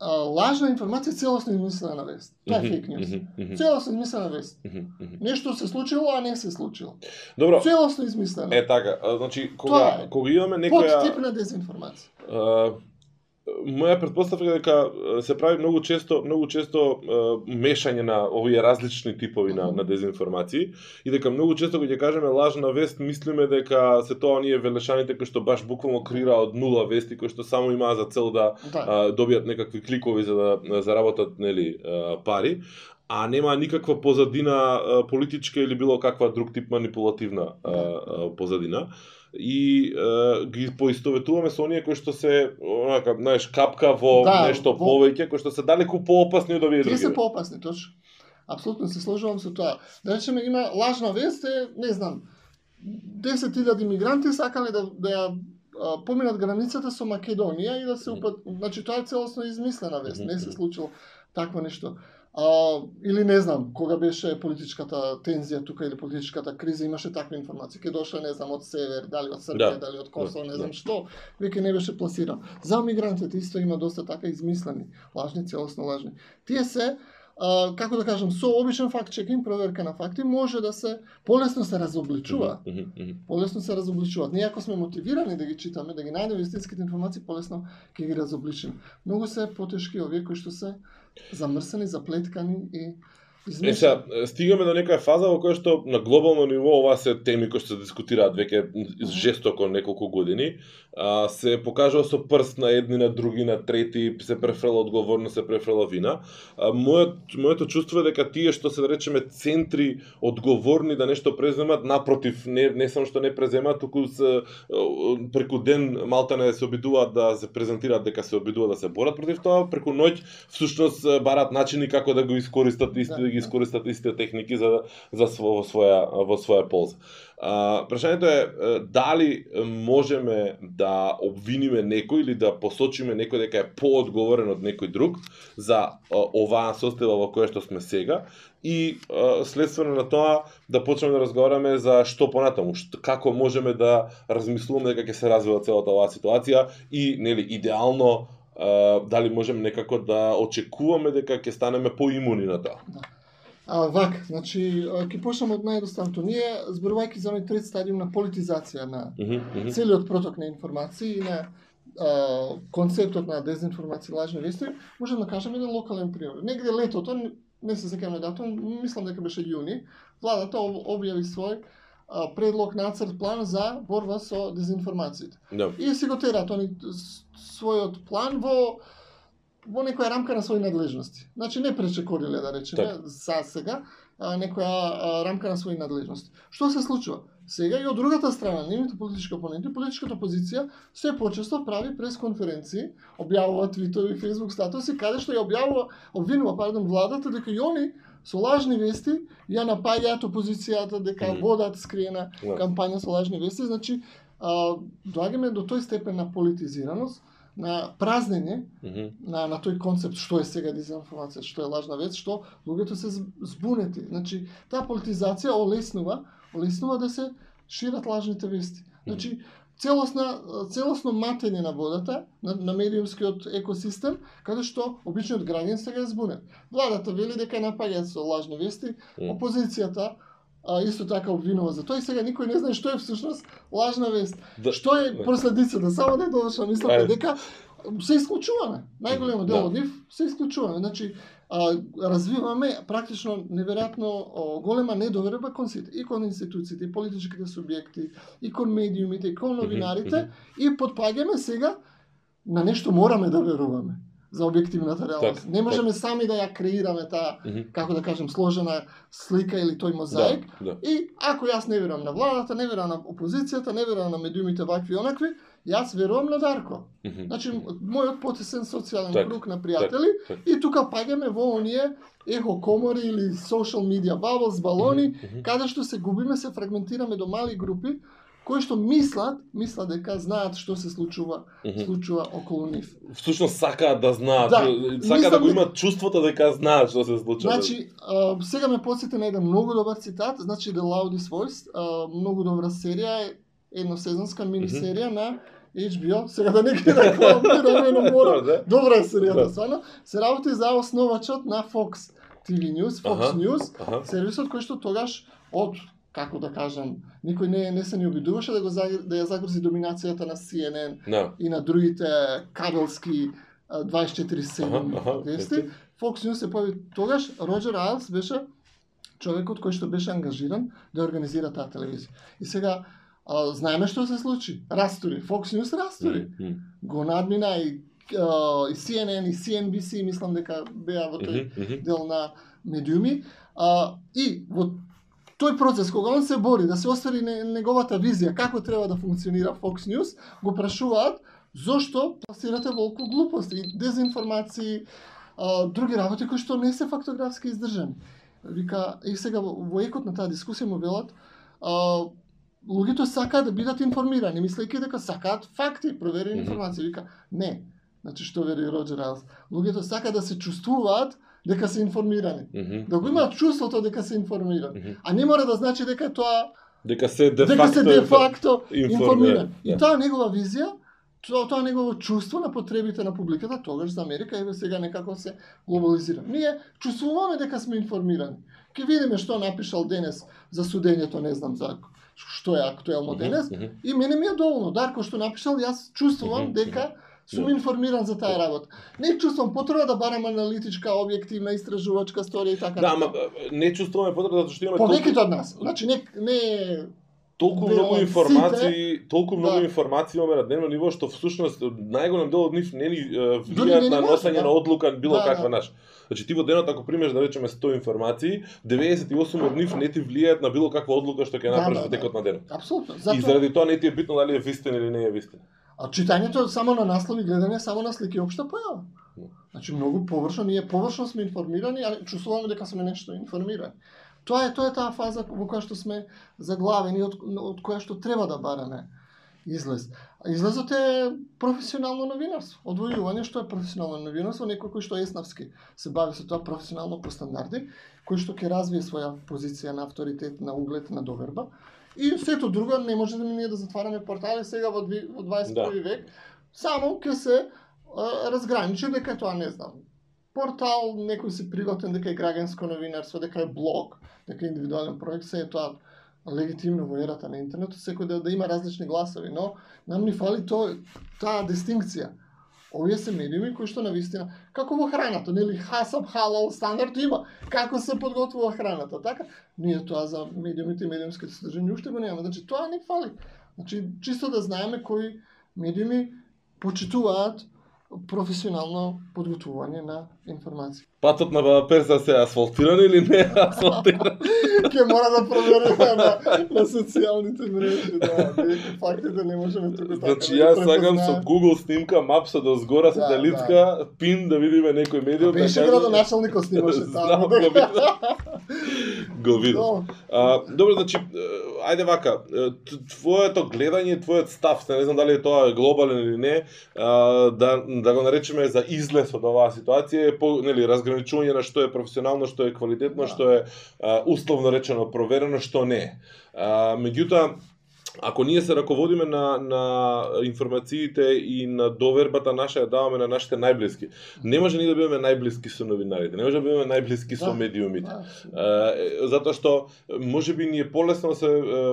а, лажна информација целосно измислена вест. Тоа е фейк news. мгм, мгм, Целосно измислена вест. мгм, мгм. Нешто се случило, а не се случило. Добро, Целосно измислено. е така, значи кога кога имаме некоја тип на дезинформација. А, моја претпоставка е дека се прави многу често многу често мешање на овие различни типови на, на дезинформации и дека многу често кога ќе кажеме лажна вест мислиме дека се тоа оние велешаните кои што баш буквално креираат нула вести кои што само имаа за цел да Да. а, добијат некакви кликови за да заработат нели пари а нема никаква позадина политичка или било каква друг тип манипулативна а, а, позадина и а, ги поистоветуваме со оние кои што се онака знаеш капка во Да, нешто во- повеќе кои што се далеку поопасни од овие Тие други. се поопасни, точно. Апсолутно се сложувам со тоа. Да речеме има лажна вест, е, не знам, 10.000 мигранти сакале да да поминат границата со Македонија и да се упат, значи тоа е целосно измислена вест, не се случило такво нешто. А, или не знам, кога беше политичката тензија тука или политичката криза, имаше такви информации. Ке дошле, не знам, од север, дали од Србија, Да. дали од Косово, не знам да. што, веќе не беше пласирано. За мигрантите исто има доста така измислени, лажни, целосно лажни. Тие се а, како да кажам, со обичен факт чекинг, проверка на факти, може да се полесно се разобличува. Полесно се разобличуваат. Ние ако сме мотивирани да ги читаме, да ги најдеме истинските информации, полесно ќе ги разобличиме. Многу се потешки овие кои што се zamrsani, zapletkani i Е, сега, стигаме до некоја фаза во која што на глобално ниво ова се теми кои што се дискутираат веќе жестоко неколку години, а, се покажува со прст на едни на други, на трети, се префрла одговорност, се префрла вина. А, мојот, моето чувство е дека тие што се да речеме центри одговорни да нешто преземат, напротив, не, не само што не преземат, туку се, преку ден малтане се обидуваат да се презентираат дека се обидуваат да се борат против тоа, преку ноќ всушност барат начини како да го искористат исти, Да да ги искористат истите техники за за во своја во своја полза. А, прашањето е дали можеме да обвиниме некој или да посочиме некој дека е поодговорен од некој друг за оваа состојба во која што сме сега и а, следствено на тоа да почнеме да разговараме за што понатаму, што, како можеме да размислуваме дека ќе се развива целата оваа ситуација и нели идеално а, дали можеме некако да очекуваме дека ќе станеме поимуни на тоа. Да. А, вак, значи, ќе почнеме од наједноставното. Ние, зборувајќи за оној трет стадиум на политизација на Мгм, мгм. целиот проток на информации и на а, концептот на дезинформација и лажни вести, можеме да кажеме еден локален пример. Негде летото, не- се сеќавам на датум, мислам дека беше јуни, владата об- објави свој предлог нацрт план за борба со дезинформациите. Да. И си го терат они својот план во во некоја рамка на своји надлежности. Значи не пречекориле да речеме Така. за сега а, некоја а, рамка на своји надлежности. Што се случува? Сега и од другата страна, нивните политички опоненти, политичката опозиција се почесто прави пресконференции, објавува твитови, фейсбук статуси, каде што ја објавува, обвинува, пардон, владата дека и они со лажни вести ја напаѓаат опозицијата дека Мгм. водат скриена Да. кампања со лажни вести, значи а, доаѓаме до тој степен на политизираност на празнење Мгм. на, на тој концепт што е сега дезинформација, што е лажна вест, што луѓето се зб- збунети. Значи, таа политизација олеснува, олеснува да се шират лажните вести. Значи, целосна, целосно матење на водата, на, на медиумскиот екосистем, каде што обичниот граѓан сега е збунет. Владата вели дека напаѓаат со лажни вести, опозицијата а, исто така обвинува за тоа и сега никој не знае што е всушност лажна вест. Да. Што е Да. последицата? Само да довршам мислата дека се исклучуваме. Најголемо дел Да. од нив се исклучуваме. Значи, а, развиваме практично неверојатно голема недоверба кон сите, и кон институциите, и политичките субјекти, и кон медиумите, и кон новинарите, и подпаѓаме сега на нешто мораме да веруваме за објективната реалност. Так, не можеме сами да ја креираме таа, Мгм. како да кажем, сложена слика или тој мозаик, Да, да. И ако јас не верувам на владата, не верувам на опозицијата, не верувам на медиумите вакви и онакви, јас верувам на Дарко. Мгм. Значи, мојот потесен социјален Так, круг на пријатели так. и тука паѓаме во оние ехо комори или social media bubbles, балони, Мгм, мгм. каде што се губиме, се фрагментираме до мали групи кои што мислат, мислат дека знаат што се случува, Мгм. случува околу нив. Всушност сакаат да знаат, Да, сакаат да го имат чувството дека знаат што се случува. Значи, а, сега ме подсети на еден многу добар цитат, значи The Loudest Voice, а, многу добра серија, е едносезонска мини серија на HBO, сега да не ги рекламираме, но мора. Да. Добра е серијата, Да. стварно. Се работи за основачот на Fox TV News, Fox Аха. News, Аха. сервисот кој што тогаш од како да кажам, никој не не се ни обидуваше да го да ја загрзи доминацијата на CNN Да. и на другите кабелски а, 24/7 Аха, аха, вести. Fox News се појави тогаш Роджер Айлс беше човекот кој што беше ангажиран да организира таа телевизија. И сега а, знаеме што се случи. Растури, Fox News растури. Мгм. Го надмина и, а, и CNN и CNBC, мислам дека беа во тој Мгм, мгм. дел на медиуми. А, и во тој процес, кога он се бори да се оствари не- неговата визија како треба да функционира Fox News, го прашуваат зошто пласирате волку глупости, дезинформации, а, други работи кои што не се фактографски издржани. Вика, и сега во, екот на таа дискусија му велат, а, луѓето сакаат да бидат информирани, мислејќи дека сакаат факти, проверени информации. Вика, не. Значи што вели Роджер Айлс? Луѓето сакаат да се чувствуваат дека се информирани. Мгм. Да го имаат чувството дека се информирани. Мгм. А не мора да значи дека тоа Дека се де дека се де факто информиран. И Да. таа негова визија, тоа, тоа негово чувство на потребите на публиката, тогаш за Америка еве сега некако се глобализира. Ние чувствуваме дека сме информирани. Ке видиме што напишал денес за судењето, не знам за што е актуелно денес. Мгм. И мене ми е доволно. Дарко што напишал, јас чувствувам дека сум Да. информиран за таа работа. Не чувствувам потреба да барам аналитичка, објективна, истражувачка сторија и така. Да, ама не чувствуваме потреба затоа што имаме повеќето од нас. Значи не не толку многу информации, толку многу Да. информации имаме на дневно ниво што всушност најголем дел од нив не ни влијаат на носење да. на одлука било Да, каква да. наш. Значи ти во денот ако примеш да речеме 100 информации, 98 од нив не ти влијаат на било каква одлука што ќе Да, направиш да, во да. текот на денот. апсолутно. И Затоа заради тоа не ти е битно дали е вистина или не е вистина а читањето само на наслови, гледање само на слики е општа појава. Значи многу површно, ние површно сме информирани, а чувствуваме дека сме нешто информирани. Тоа е тоа е таа фаза во која што сме заглавени од, од која што треба да бараме излез. Излезот е професионално новинарство. Одвојување што е професионално новинарство, некој кој што е еснавски се бави со тоа професионално по стандарди, кој што ќе развие своја позиција на авторитет, на углед, на доверба. И сето друго не може да ние да затвараме портали сега во, во 21 Да. век. Само ќе се а, разграничи дека тоа не знам. Портал, некој си приватен дека е граѓанско новинарство, дека е блог, дека е индивидуален проект, се е тоа легитимно во ерата на интернетот, секој да, да има различни гласови, но нам ни фали тоа, таа дистинкција. Овие се медиуми кои што навистина, како во храната, нели хасап халал стандард има, како се подготвува храната, така? Ние тоа за медиумите и медиумските содржини уште го немаме. Значи тоа не фали. Значи чисто да знаеме кои медиуми почитуваат професионално подготвување на информација. Патот на Перса се асфалтиран или не е асфалтиран? Ке мора да провериме на, на социјалните мрежи, да, дека фактите не можеме туку така. Значи да ги јас сакам со. Google снимка Maps да згора Да, сателитска пин да видиме некој медиум да Беше каже- градоначалникот снимаше таму. го видов. Го видов. Да. А, добро, значи, е, ајде вака, е, твоето гледање, твојот став, не знам дали е тоа глобален или не, а, да да го наречеме за излез од оваа ситуација е по нели разграничување на што е професионално, што е квалитетно, Да. што е а, условно речено проверено, што не е. А, меѓутоа ако ние се раководиме на, на информациите и на довербата наша ја даваме на нашите најблиски. Не може ни да бидеме најблиски со новинарите, не може да бидеме најблиски со Да. медиумите. Да, Е, затоа што може би ни е полесно да се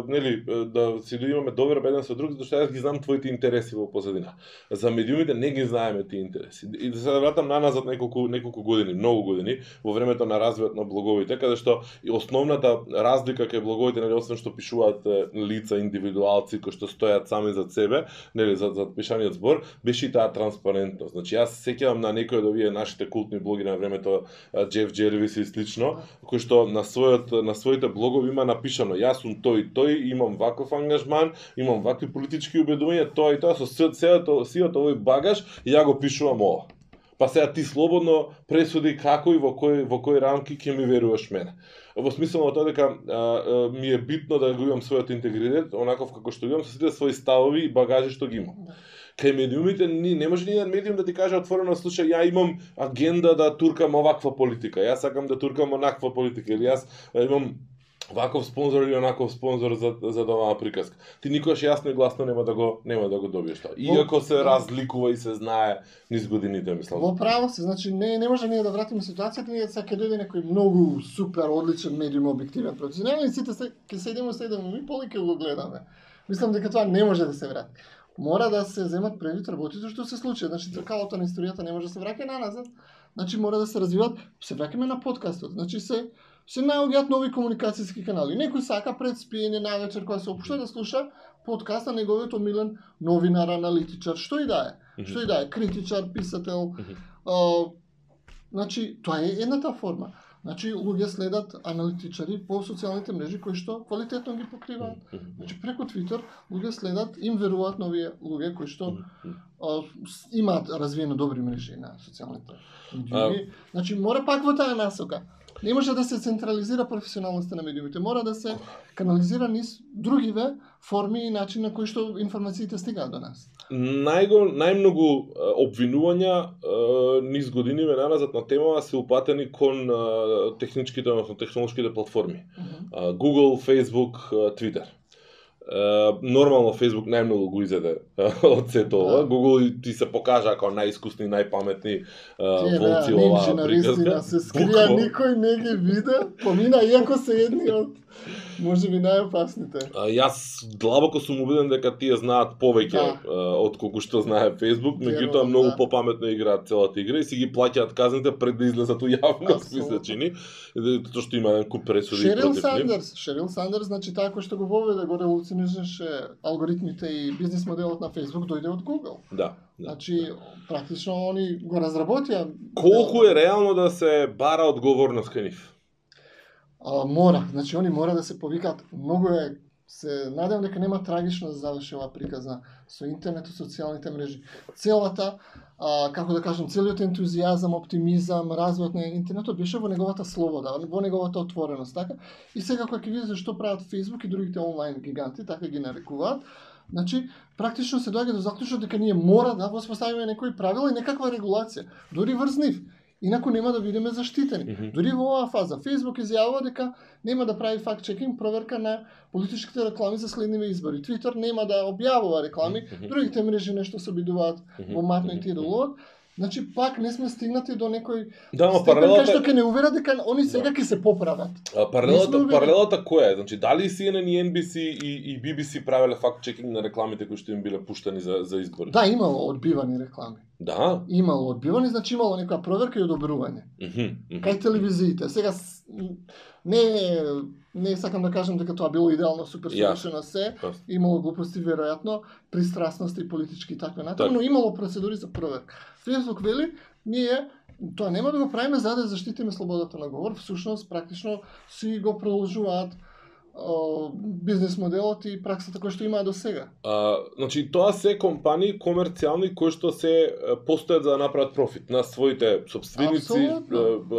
нели да си да имаме доверба еден со друг затоа што јас ги знам твоите интереси во позадина. За медиумите не ги знаеме тие интереси. И да се вратам наназад неколку неколку години, многу години во времето на развојот на блоговите каде што основната разлика кај блоговите нели освен што пишуваат лица индивидуалци кои што стојат сами за себе, нели за за пишаниот збор, беше и таа транспарентност. Значи јас се сеќавам на некој од овие нашите култни блогери на времето Джеф Джервис и слично, кој што на својот на своите блогови има напишано јас сум тој и тој, имам ваков ангажман, имам вакви политички убедувања, тоа и тоа со се- целото сиот овој багаж ја го пишувам ова. Па сега ти слободно пресуди како и во кој во кои рамки ќе ми веруваш мене. Во смисла на тоа дека а, а, ми е битно да го имам својот интегритет, онаков како што имам со сите своји ставови и багажи што ги имам. Кај медиумите ни не може ни еден медиум да ти каже отворено слушај ја имам агенда да туркам оваква политика, јас сакам да туркам онаква политика или јас имам ваков спонзор или онаков спонзор за за да оваа приказка. Ти никогаш јасно и гласно нема да го нема да го добиеш тоа. Иако се разликува и се знае низ годините, мислам. Во право се, значи не не може ние да вратиме ситуацијата, ние сега ќе дојде некој многу супер одличен медиум објективен професионален и сите се ќе седиме седиме ми поли ќе го гледаме. Мислам дека тоа не може да се врати. Мора да се земат предвид работите што се случи. Значи тркалото на историјата не може да се враќа наназад. Значи мора да се развиват, се враќаме на подкастот. Значи се се наоѓаат нови комуникацијски канали. Некој сака пред спиење на вечер кога се опушта да слуша подкаст на неговиот омилен новинар, аналитичар, што и да е. Што и да е, критичар, писател. А, значи, тоа е едната форма. Значи, луѓе следат аналитичари по социјалните мрежи кои што квалитетно ги покриваат. Значи, преку Твитер луѓе следат, им веруваат на овие луѓе кои што а, имаат развиено добри мрежи на социјалните медиуми. Значи, мора пак во таа насока. Не може да се централизира професионалноста на медиумите, мора да се канализира низ другиве форми и начин на кои што информациите стигаат до нас. Најго најмногу обвинувања низ годиниве наназад на темава се упатени кон техничките, односно технолошките платформи. А, Google, Facebook, Twitter. Нормално Facebook најмногу го изеде од сето ова. Да. Google ти се покажа како најискусни, најпаметни а, Тие волци оваа приказка. се скрија, никој не ги виде, помина иако се едни од може би најопасните. А, јас длабоко сум убеден дека тие знаат повеќе Да. од колку што знае Facebook, меѓутоа Верувам, многу да. попаметно играат целата игра и си ги плаќаат казните пред да излезат у јавност, ми се чини, затоа што има еден куп пресуди Шерил. Сандерс, Шерил Сандерс, значи таа кој што го воведе, го револуционираше алгоритмите и бизнис моделот на Facebook дојде од Google. Да. да. Значи, практично они го разработија. Колку е реално да се бара одговорност кај нив? А, мора, значи они мора да се повикаат. Многу е се надевам дека нема трагично да заврши оваа приказна со интернет и социјалните мрежи. Целата а, како да кажам, целиот ентузијазам, оптимизам, развојот на интернетот беше во неговата слобода, во неговата отвореност, така? И сега кога ќе видите што прават Facebook и другите онлайн гиганти, така ги нарекуваат, значи практично се доаѓа до заклучок дека ние мора да воспоставиме некои правила и некаква регулација, дури врз нив. Инаку нема да бидеме заштитени. Мгм. Дури во оваа фаза Facebook изјавува дека нема да прави факт чекинг проверка на политичките реклами за следниве избори. Twitter нема да објавува реклами, другите мрежи нешто се обидуваат во матно и тиролот. Значи пак не сме стигнати до некој Да, ама степен кај што паралелата ќе не уверат дека они сега Да. ќе се поправат. а, паралелата паралелата која е? Значи дали CNN и NBC и, и BBC правеле факт чекинг на рекламите кои што им биле пуштани за за избори? Да, имало одбивани реклами. Да. Имало одбивани, значи имало некоја проверка и одобрување. Мгм, мгм. Кај телевизиите. Сега не не сакам да кажам дека тоа било идеално супер совршено се, имало глупости веројатно, пристрасности и политички и такви натаму, Така. но имало процедури за проверка. Facebook вели, ние тоа нема да го правиме за да заштитиме слободата на говор, всушност практично си го продолжуваат бизнес моделот и праксата која што имаа до сега. А, значи, тоа се компании комерцијални кои што се постојат за да направат профит на своите собственици,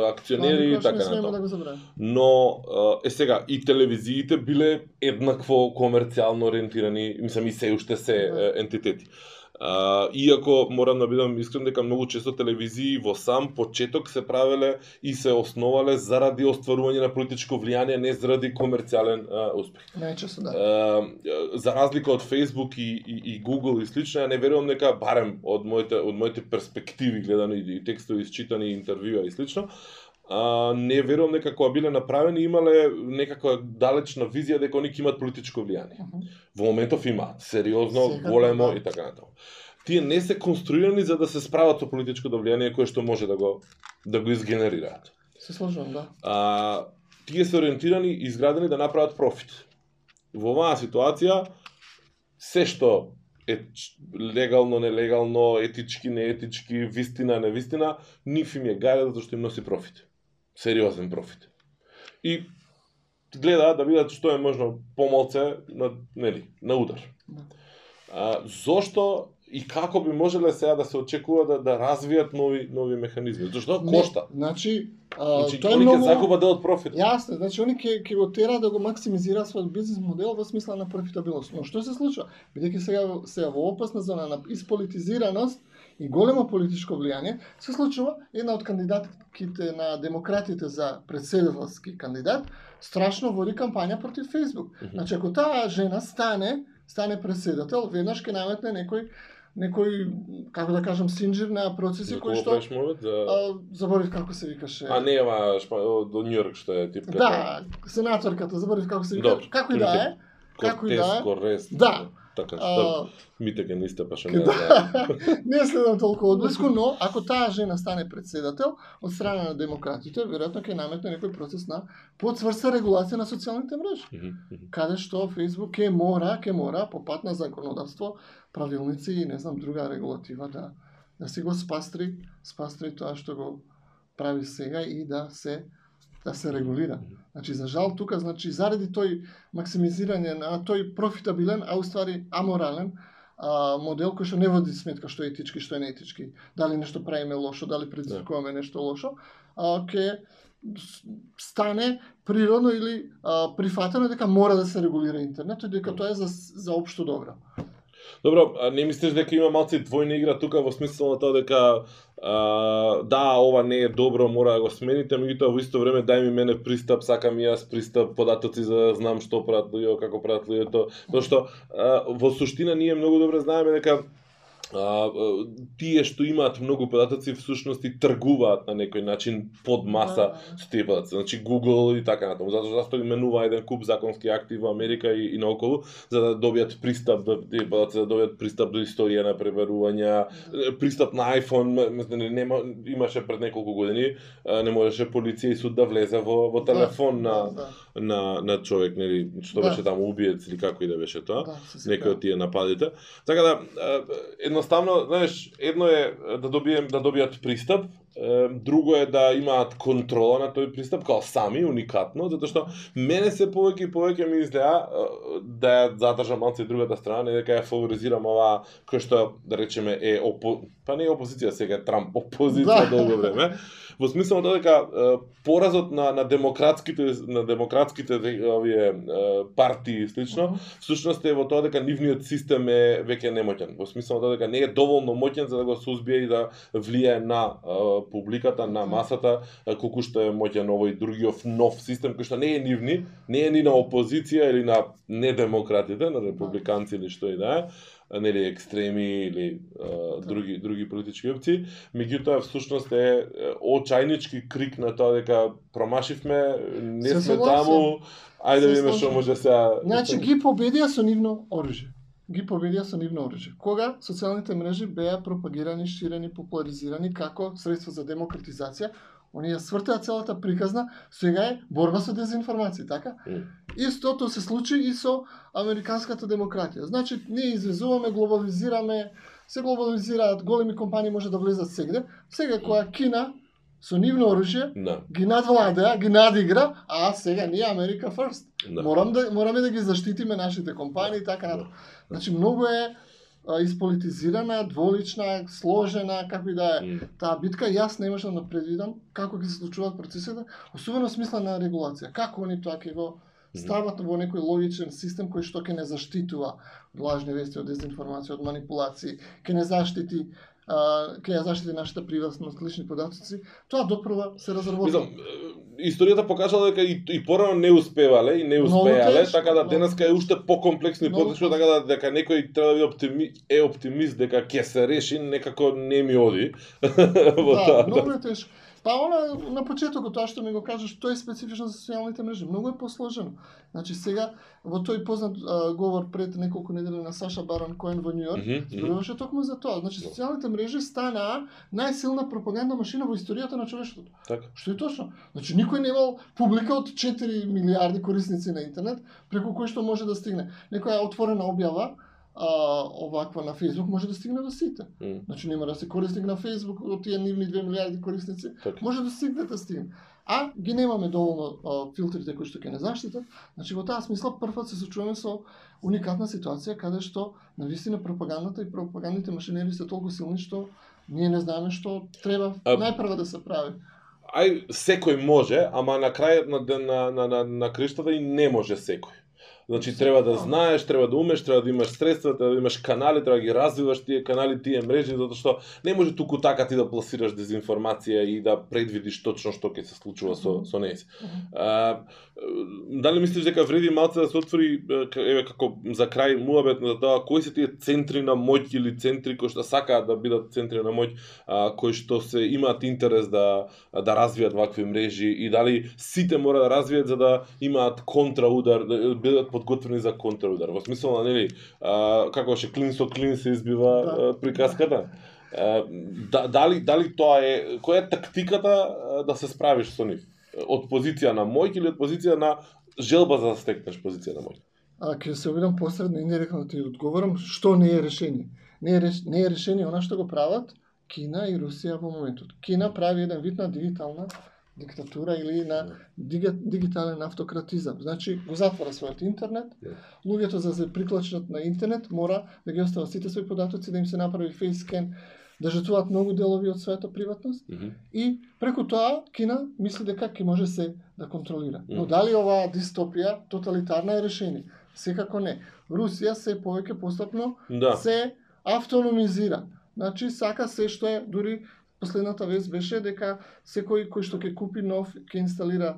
акционери и така да натаму. забравиме. Но е сега и телевизиите биле еднакво комерцијално ориентирани, мислам и се уште се Да. ентитети. А, иако морам да бидам искрен дека многу често телевизии во сам почеток се правеле и се основале заради остварување на политичко влијание, не заради комерцијален а, успех. Најчесто да. Е, за разлика од Facebook и, и, и Google и слично, ја не верувам дека барем од моите од моите перспективи гледани и текстови isчитани, интервјуа и слично, а, не верувам дека кога биле направени имале некаква далечна визија дека они ќе имаат политичко влијание. Мгм. Во моментов имаат, сериозно, Секако, големо да. и така натаму. Тие не се конструирани за да се справат со политичкото влијание кое што може да го да го изгенерираат. Се сложувам, да. а, тие се ориентирани и изградени да направат профит. Во оваа ситуација, се што е легално, нелегално, етички, неетички, вистина, невистина, нив им е гајда затоа што им носи профит. Сериозен профит. И гледаат да видат што е можно помалце на, нели, на удар. Да. А, зошто и како би можеле сега да се очекува да, да развијат нови нови механизми? Зошто Не, кошта? Значи, а, Значи, тоа е многу... загубат дел од профит. Јасно, значи они ќе ќе го тера да го максимизира својот бизнес модел во смисла на профитабилност. Но што се случува? Бидејќи сега сега во опасна зона на исполитизираност и големо политичко влијание, се случува една од кандидатките на демократите за председателски кандидат страшно води кампања против Facebook. Мгм. Значи ако таа жена стане стане председател, веднаш ќе наметне некој некој како да кажам синџир на процеси кои што молит? За... а, заборив како се викаше. А не, ама шпа... од од Њујорк што е тип Да, сенаторката, заборив како се вика. Како и да е. како и да е. Да. Така што мите ке нисте па што не да. не следам толку одблиску, но ако таа жена стане председател од страна на демократите, веројатно ќе наметне некој процес на подсврста регулација на социјалните мрежи. Каде што Facebook ќе мора, ќе мора по пат на законодавство, правилници и не знам друга регулатива да да си го спастри, спастри тоа што го прави сега и да се да се регулира. Значи за жал тука значи заради тој максимизирање на тој профитабилен, а уствари аморален а, модел кој што не води сметка што е етички, што е неетички, дали нешто правиме лошо, дали предизвикуваме нешто лошо, а, с- стане природно или а, прифатено дека мора да се регулира интернетот и дека тоа е за, за општо добро. Добро, а не мислиш дека има малци двојна игра тука во смисла на тоа дека а, да, ова не е добро, мора да го смените, меѓутоа во исто време дај ми мене пристап, сакам и јас пристап, податоци за да знам што прават луѓето, како прават луѓето, затоа што а, во суштина ние многу добро знаеме дека а, тие што имаат многу податоци всушност и тргуваат на некој начин под маса Да. со тие податоци. Значи Google и така натаму. Затоа зашто именува еден куп законски акти во Америка и, и наоколу за да добијат пристап до тие податоци, да добијат пристап до историја на пребарувања, е, пристап на iPhone, нема имаше пред неколку години, не можеше полиција и суд да влезе во во телефон да, на да, на на човек, нели, што Да. беше таму убиец или како и да беше тоа да, се некои од тие нападите. Така да е, едноставно, знаеш, едно е да добием да добијат пристап, друго е да имаат контрола на тој пристап као сами уникатно, затоа што мене се повеќе и повеќе ми изгледа да ја задржам малце и другата страна, не дека ја фаворизирам оваа кој што да речеме е опо... па не е опозиција сега е Трамп, опозиција Да. долго време. Во смисла тоа дека поразот на на демократските на демократските де- овие партии и слично всушност е во тоа дека нивниот систем е веќе немотен. Во смисла тоа дека не е доволно моќен за да го сузбие и да влијае на публиката, на масата, колку што е моќен овој другиот нов систем кој што не е нивни, не е ни на опозиција или на недемократите, на републиканци или што и да е, нели екстреми или а, други други политички опции, меѓутоа всушност е очајнички крик на тоа дека промашивме, не Се сме таму, ајде да видиме што може сега. Значи ги победија со нивно оружје. Ги победија со нивно оружје. Кога социјалните мрежи беа пропагирани, ширени, популаризирани како средство за демократизација, они ја свртеа целата приказна, сега е борба со дезинформација, така? Мм. Истото се случи и со американската демократија. Значи, ние извезуваме, глобализираме, се глобализираат, големи компании може да влезат сегде. Сега која Кина со нивно оружје, Да, ги надвладеа, ги надигра, а сега ние Америка first. да. Морам да мораме да ги заштитиме нашите компании и така Да. натаму. Значи многу е а, исполитизирана, дволична, сложена, како и да е. М, таа битка, јас не можам да предвидам како ќе се случуваат процесите, особено смисла на регулација. Како они тоа ќе го стават во некој логичен систем кој што ќе не заштитува од лажни вести, од дезинформација, од манипулации, ќе не заштити ќе ја заштити нашата приватност, лични податоци, тоа допрва се разработува. Мислам, историјата покажала дека и, и порано не успевале и не успеале, тешко, така да многу. денеска е уште покомплексни потешко, така да дека некој треба да биде оптими, е оптимист дека ќе се реши, некако не ми оди. во да, тоа, многу е тешко. Па она на почетокот тоа што ми го кажеш, тоа е специфично за социјалните мрежи, многу е посложено. Значи сега во тој познат а, говор пред неколку недели на Саша Барон Коен во Њујорк, Мгм, мгм. зборуваше токму за тоа. Значи социјалните мрежи станаа најсилна пропагандна машина во историјата на човештвото. Така. Што е точно. Значи никој не имал публика од 4 милиарди корисници на интернет преку кој што може да стигне. Некоја отворена објава а, оваква на Facebook може да стигне до сите. М, Значи нема да се корисник на Facebook од тие нивни 2 милиарди корисници, Така. може да стигне да стигне. А ги немаме доволно а, филтрите кои што ќе не заштитат. Значи во таа смисла првпат се сочуваме со уникатна ситуација каде што навистина пропагандата и пропагандните машинери се толку силни што ние не знаеме што треба А- најпрво да се прави. Ај секој може, ама на крајот на на на на, на криштата и не може секој. Значи треба да знаеш, треба да умеш, треба да имаш средства, треба да имаш канали, треба да ги развиваш тие канали, тие мрежи, затоа што не може туку така ти да пласираш дезинформација и да предвидиш точно што ќе се случува со со нејзи. А, дали мислиш дека вреди малце да се отвори еве како за крај муабет за тоа кои се тие центри на моќ или центри кои што сакаат да бидат центри на моќ, а, кои што се имаат интерес да да развијат вакви мрежи и дали сите мора да развијат за да имаат контраудар, да бидат подготвени за контраудар. Во смисла на нели, а, како беше клин со клин се избива Да. приказката. А, да, дали дали тоа е која е тактиката да се справиш со нив? Од позиција на моќ или од позиција на желба за да стекнеш позиција на моќ? А ќе се обидам посредно индиректно да ти одговорам што не е решение. Не е, реш... не е решение она што го прават Кина и Русија во моментот. Кина прави еден вид на дигитална диктатура или на диги... дигитален автократизам. Значи, го затвора својот интернет, Да. луѓето за да се приклучат на интернет мора да ги остават сите своји податоци, да им се направи фейскен, да жртвуваат многу делови од својата приватност Мгм. И преку тоа Кина мисли дека ќе може се да контролира. Но Мгм. дали оваа дистопија тоталитарна е решение? Секако не. Русија се повеќе постапно Да. се автономизира. Значи сака се што е дури последната вест беше дека секој кој што ќе купи нов, ќе инсталира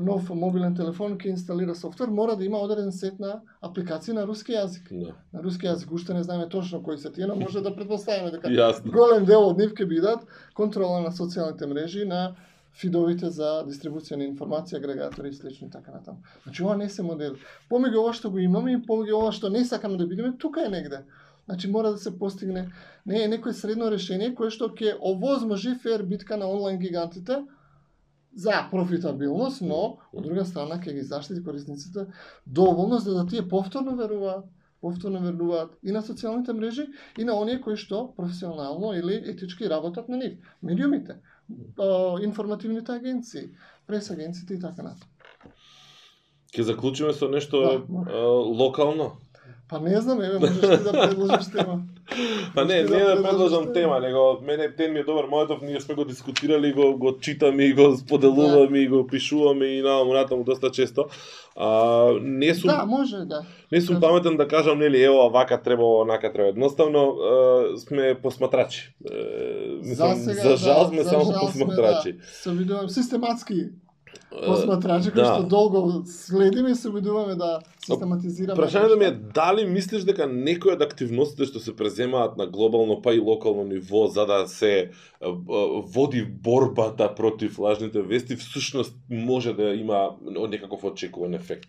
нов мобилен телефон, ќе инсталира софтвер, мора да има одреден сет на апликации на руски јазик. Да. На руски јазик уште не знаеме точно кои се тие, но може да предпоставиме дека Јасно. голем дел од нив ќе бидат контрола на социјалните мрежи, на фидовите за дистрибуција на информација, агрегатори и слично и така натаму. Значи ова не се модел. Помеѓу ова што го имаме и помеѓу ова што не сакаме да бидеме, тука е негде. Значи мора да се постигне не е некој средно решение кое што ќе овозможи фер битка на онлайн гигантите за профитабилност, но од друга страна ќе ги заштити корисниците доволно за да тие повторно веруваат повторно веруваат и на социјалните мрежи и на оние кои што професионално или етички работат на нив. Медиумите, информативните агенции, прес агенциите и така натаму. Ќе заклучиме со нешто Да, може. а, локално. Па не знам, еве можеш ти да предложиш тема. Па не, Можеш не да предложиш предложам тема, него мене тен ми е добар, мојатов ние сме го дискутирали, го го читаме и го споделуваме и го пишуваме и наваму натаму доста често. А, не сум Да, може, да. не сум кажи. паметен да кажам нели ево вака треба, онака треба. Едноставно а, сме посматрачи. Е, мислам, за, жал сме за само жал сме, посматрачи. Да, се обидуваме систематски Е, посматрачи да. што долго следиме и се обидуваме да систематизираме. Прашањето ми е дали мислиш дека некои од активностите што се преземаат на глобално па и локално ниво за да се води борбата против лажните вести всушност може да има некаков очекуван ефект.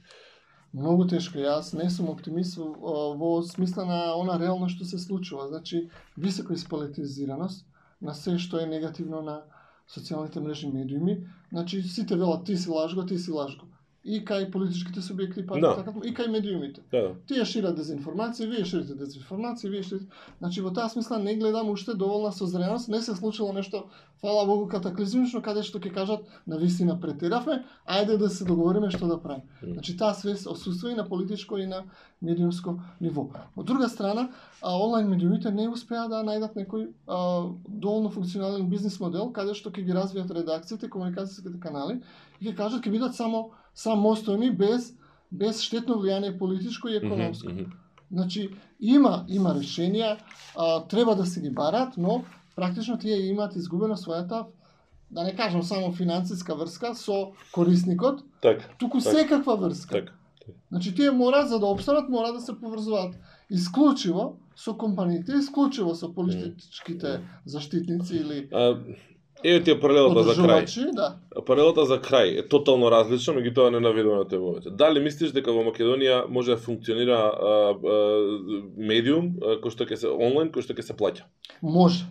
Многу тешко. Јас не сум оптимист во, во смисла на она реално што се случува. Значи, високо исполитизираност на се што е негативно на социјалните мрежи медиуми. Значи, сите велат ти си лажго, ти си лажго и кај политичките субјекти, па Да. така, и кај медиумите. Да. Тие шират дезинформација, вие ширите дезинформација, вие ширите... Значи, во таа смисла не гледам уште доволна созреност, не се случило нешто, фала Богу, катаклизмично, каде што ќе кажат, на вистина претеравме, ајде да се договориме што да правиме. Значи, таа свест осуства и на политичко и на медиумско ниво. Од друга страна, а, онлайн медиумите не успеа да најдат некој а, доволно функционален бизнис модел, каде што ќе ги развијат редакциите, комуникацијските канали, и ќе кажат ќе бидат само самостојни без без штетно влијание политичко и економско. Мгм, мгм. Значи, има има решенија, а, треба да се ги барат, но практично тие имаат изгубено својата да не кажам само финансиска врска со корисникот, Така, туку Така. секаква врска. така. Значи тие мора за да опстанат мора да се поврзуваат исклучиво со компаниите, исклучиво со политичките заштитници или А, Еве ти е паралелата за крај. да. Паралелата за крај е тотално различна, меѓутоа не наведува на темовете. Дали мислиш дека во Македонија може да функционира а, а, медиум кој што ќе се онлайн, кој што ќе се плаќа? Може.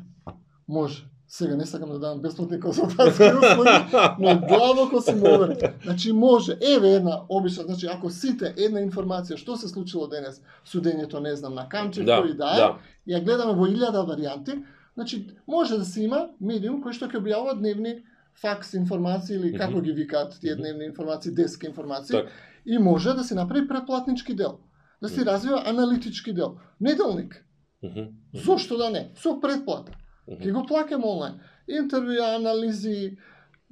Може. Сега не сакам да давам бесплатни консултантски услуги, но длабоко сум уверен. Значи може. Еве една обична, значи ако сите една информација што се случило денес, судењето не знам на Камчев Да, кој да е, да. ја гледаме во илјада варијанти, значи може да се има медиум кој што ќе објавува дневни факс информации или како ги викаат тие дневни информации, деска информации. Така. И може да се направи претплатнички дел. Да се развива аналитички дел. Неделник. Зошто да не? Со претплата. Мгм. Ќе го плакаме онлайн. Интервјуа, анализи,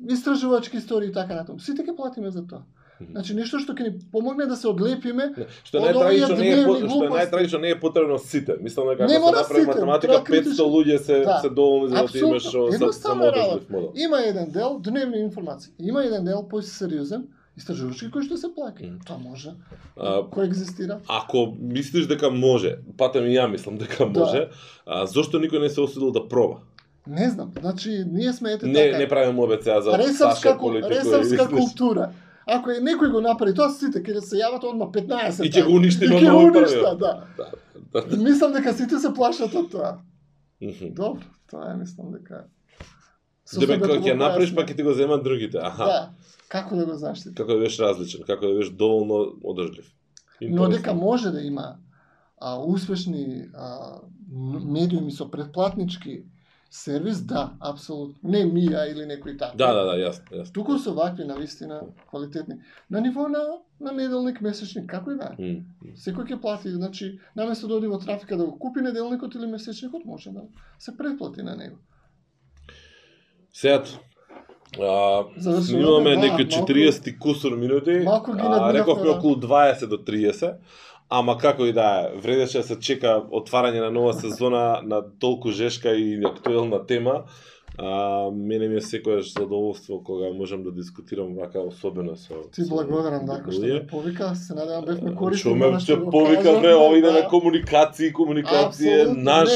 истражувачки истории и така натаму. Сите ќе платиме за тоа. Значи нешто што ќе ни помогне да се одлепиме. Не, Што Од овие не дневни што е глупости. најтрагично не е потребно сите. Мислам дека Не ако се мора направи математика треба 500 критично. луѓе се Да. се доволни за да имаш Апсолутно. о, са- Едноставна самоодржлив работа. модел. Има еден дел дневни информации. Има еден дел посериозен истражувачки кој што се плаќа. Мгм. Тоа може. А, Кој екзистира? Ако мислиш дека може, патем и ја мислам дека Да. може, а, зошто никој не се осудил да проба? Не знам. Значи ние сме ете Не така. не правиме ОБЦ за ресавска, Саша политико. ресавска култура. Ако е некој го направи тоа, сите ќе се јават одма 15. И ќе го уништи на ново уништа, правило. да. Да, да. Мислам дека сите се плашат од тоа. Добро, тоа е мислам дека. Себе кога ќе направиш па ќе ти го земат другите. Аха. Да. Како да го заштити? Како да бидеш различен, како да бидеш доволно одржлив. Но дека може да има а, успешни а, медиуми со предплатнички сервис, да, апсолутно. Не мија или некој таков. Да, да, да, јасно, јасно. Туку со вакви навистина квалитетни. На ниво на на неделник, месечник, како и да е. М. Секој ќе плати, значи, наместо да оди во трафика да го купи неделникот или месечникот, може да се претплати на него. Сега, а, снимаме да, некои малку- 40 и кусур минути. Малку ги а, рековме да. околу 20 до 30. Ама како и да е, вредеше да се чека отварање на нова сезона на толку жешка и актуелна тема. А, мене ми е секојаш задоволство кога можам да дискутирам вака особено со Ти благодарам, Дако, што ме повика. Се надевам бевме корисни. Што ме што што го повика кажавме, бре, овој да да. на комуникација, комуникација наш.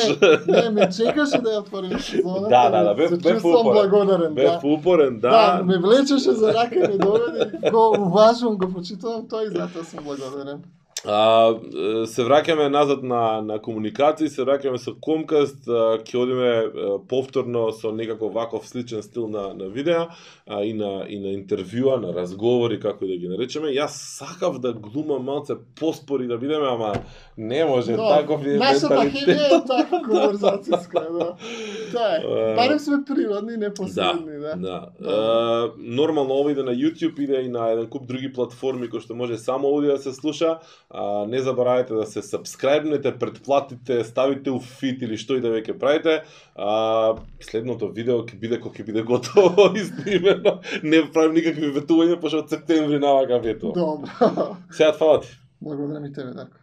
Не, не, ме чекаше да ја отворим сезоната. Да, да, да, бев- Се бев чувствувам упорен. благодарен, Бев да. упорен, Да, да. ме влечеше за рака и ме доведе. Го уважувам, го почитувам тој и затоа сум благодарен. А, се враќаме назад на на комуникација, се враќаме со Комкаст, а, ќе одиме повторно со некако ваков сличен стил на на видеа, а, и на и на интервјуа, на разговори како и да ги наречеме. Јас сакав да глумам малце поспори да бидеме, ама не може Да, таков е Нашата хемија е така конверзацијска, да. Тоа е. А, Барем сме природни, непосредни, да. Да. Uh, нормално ова иде на YouTube, иде и на еден куп други платформи кои што може само аудио да се слуша. Uh, не заборавајте да се сабскрајбнете, предплатите, ставите у фит или што и да веќе правите. Uh, следното видео ќе биде кога ќе биде готово изнимено. Не правим никакви ветувања, пошто од септември навака ветувам. Добро. Сега фала ти. Благодарам и тебе, Дарко.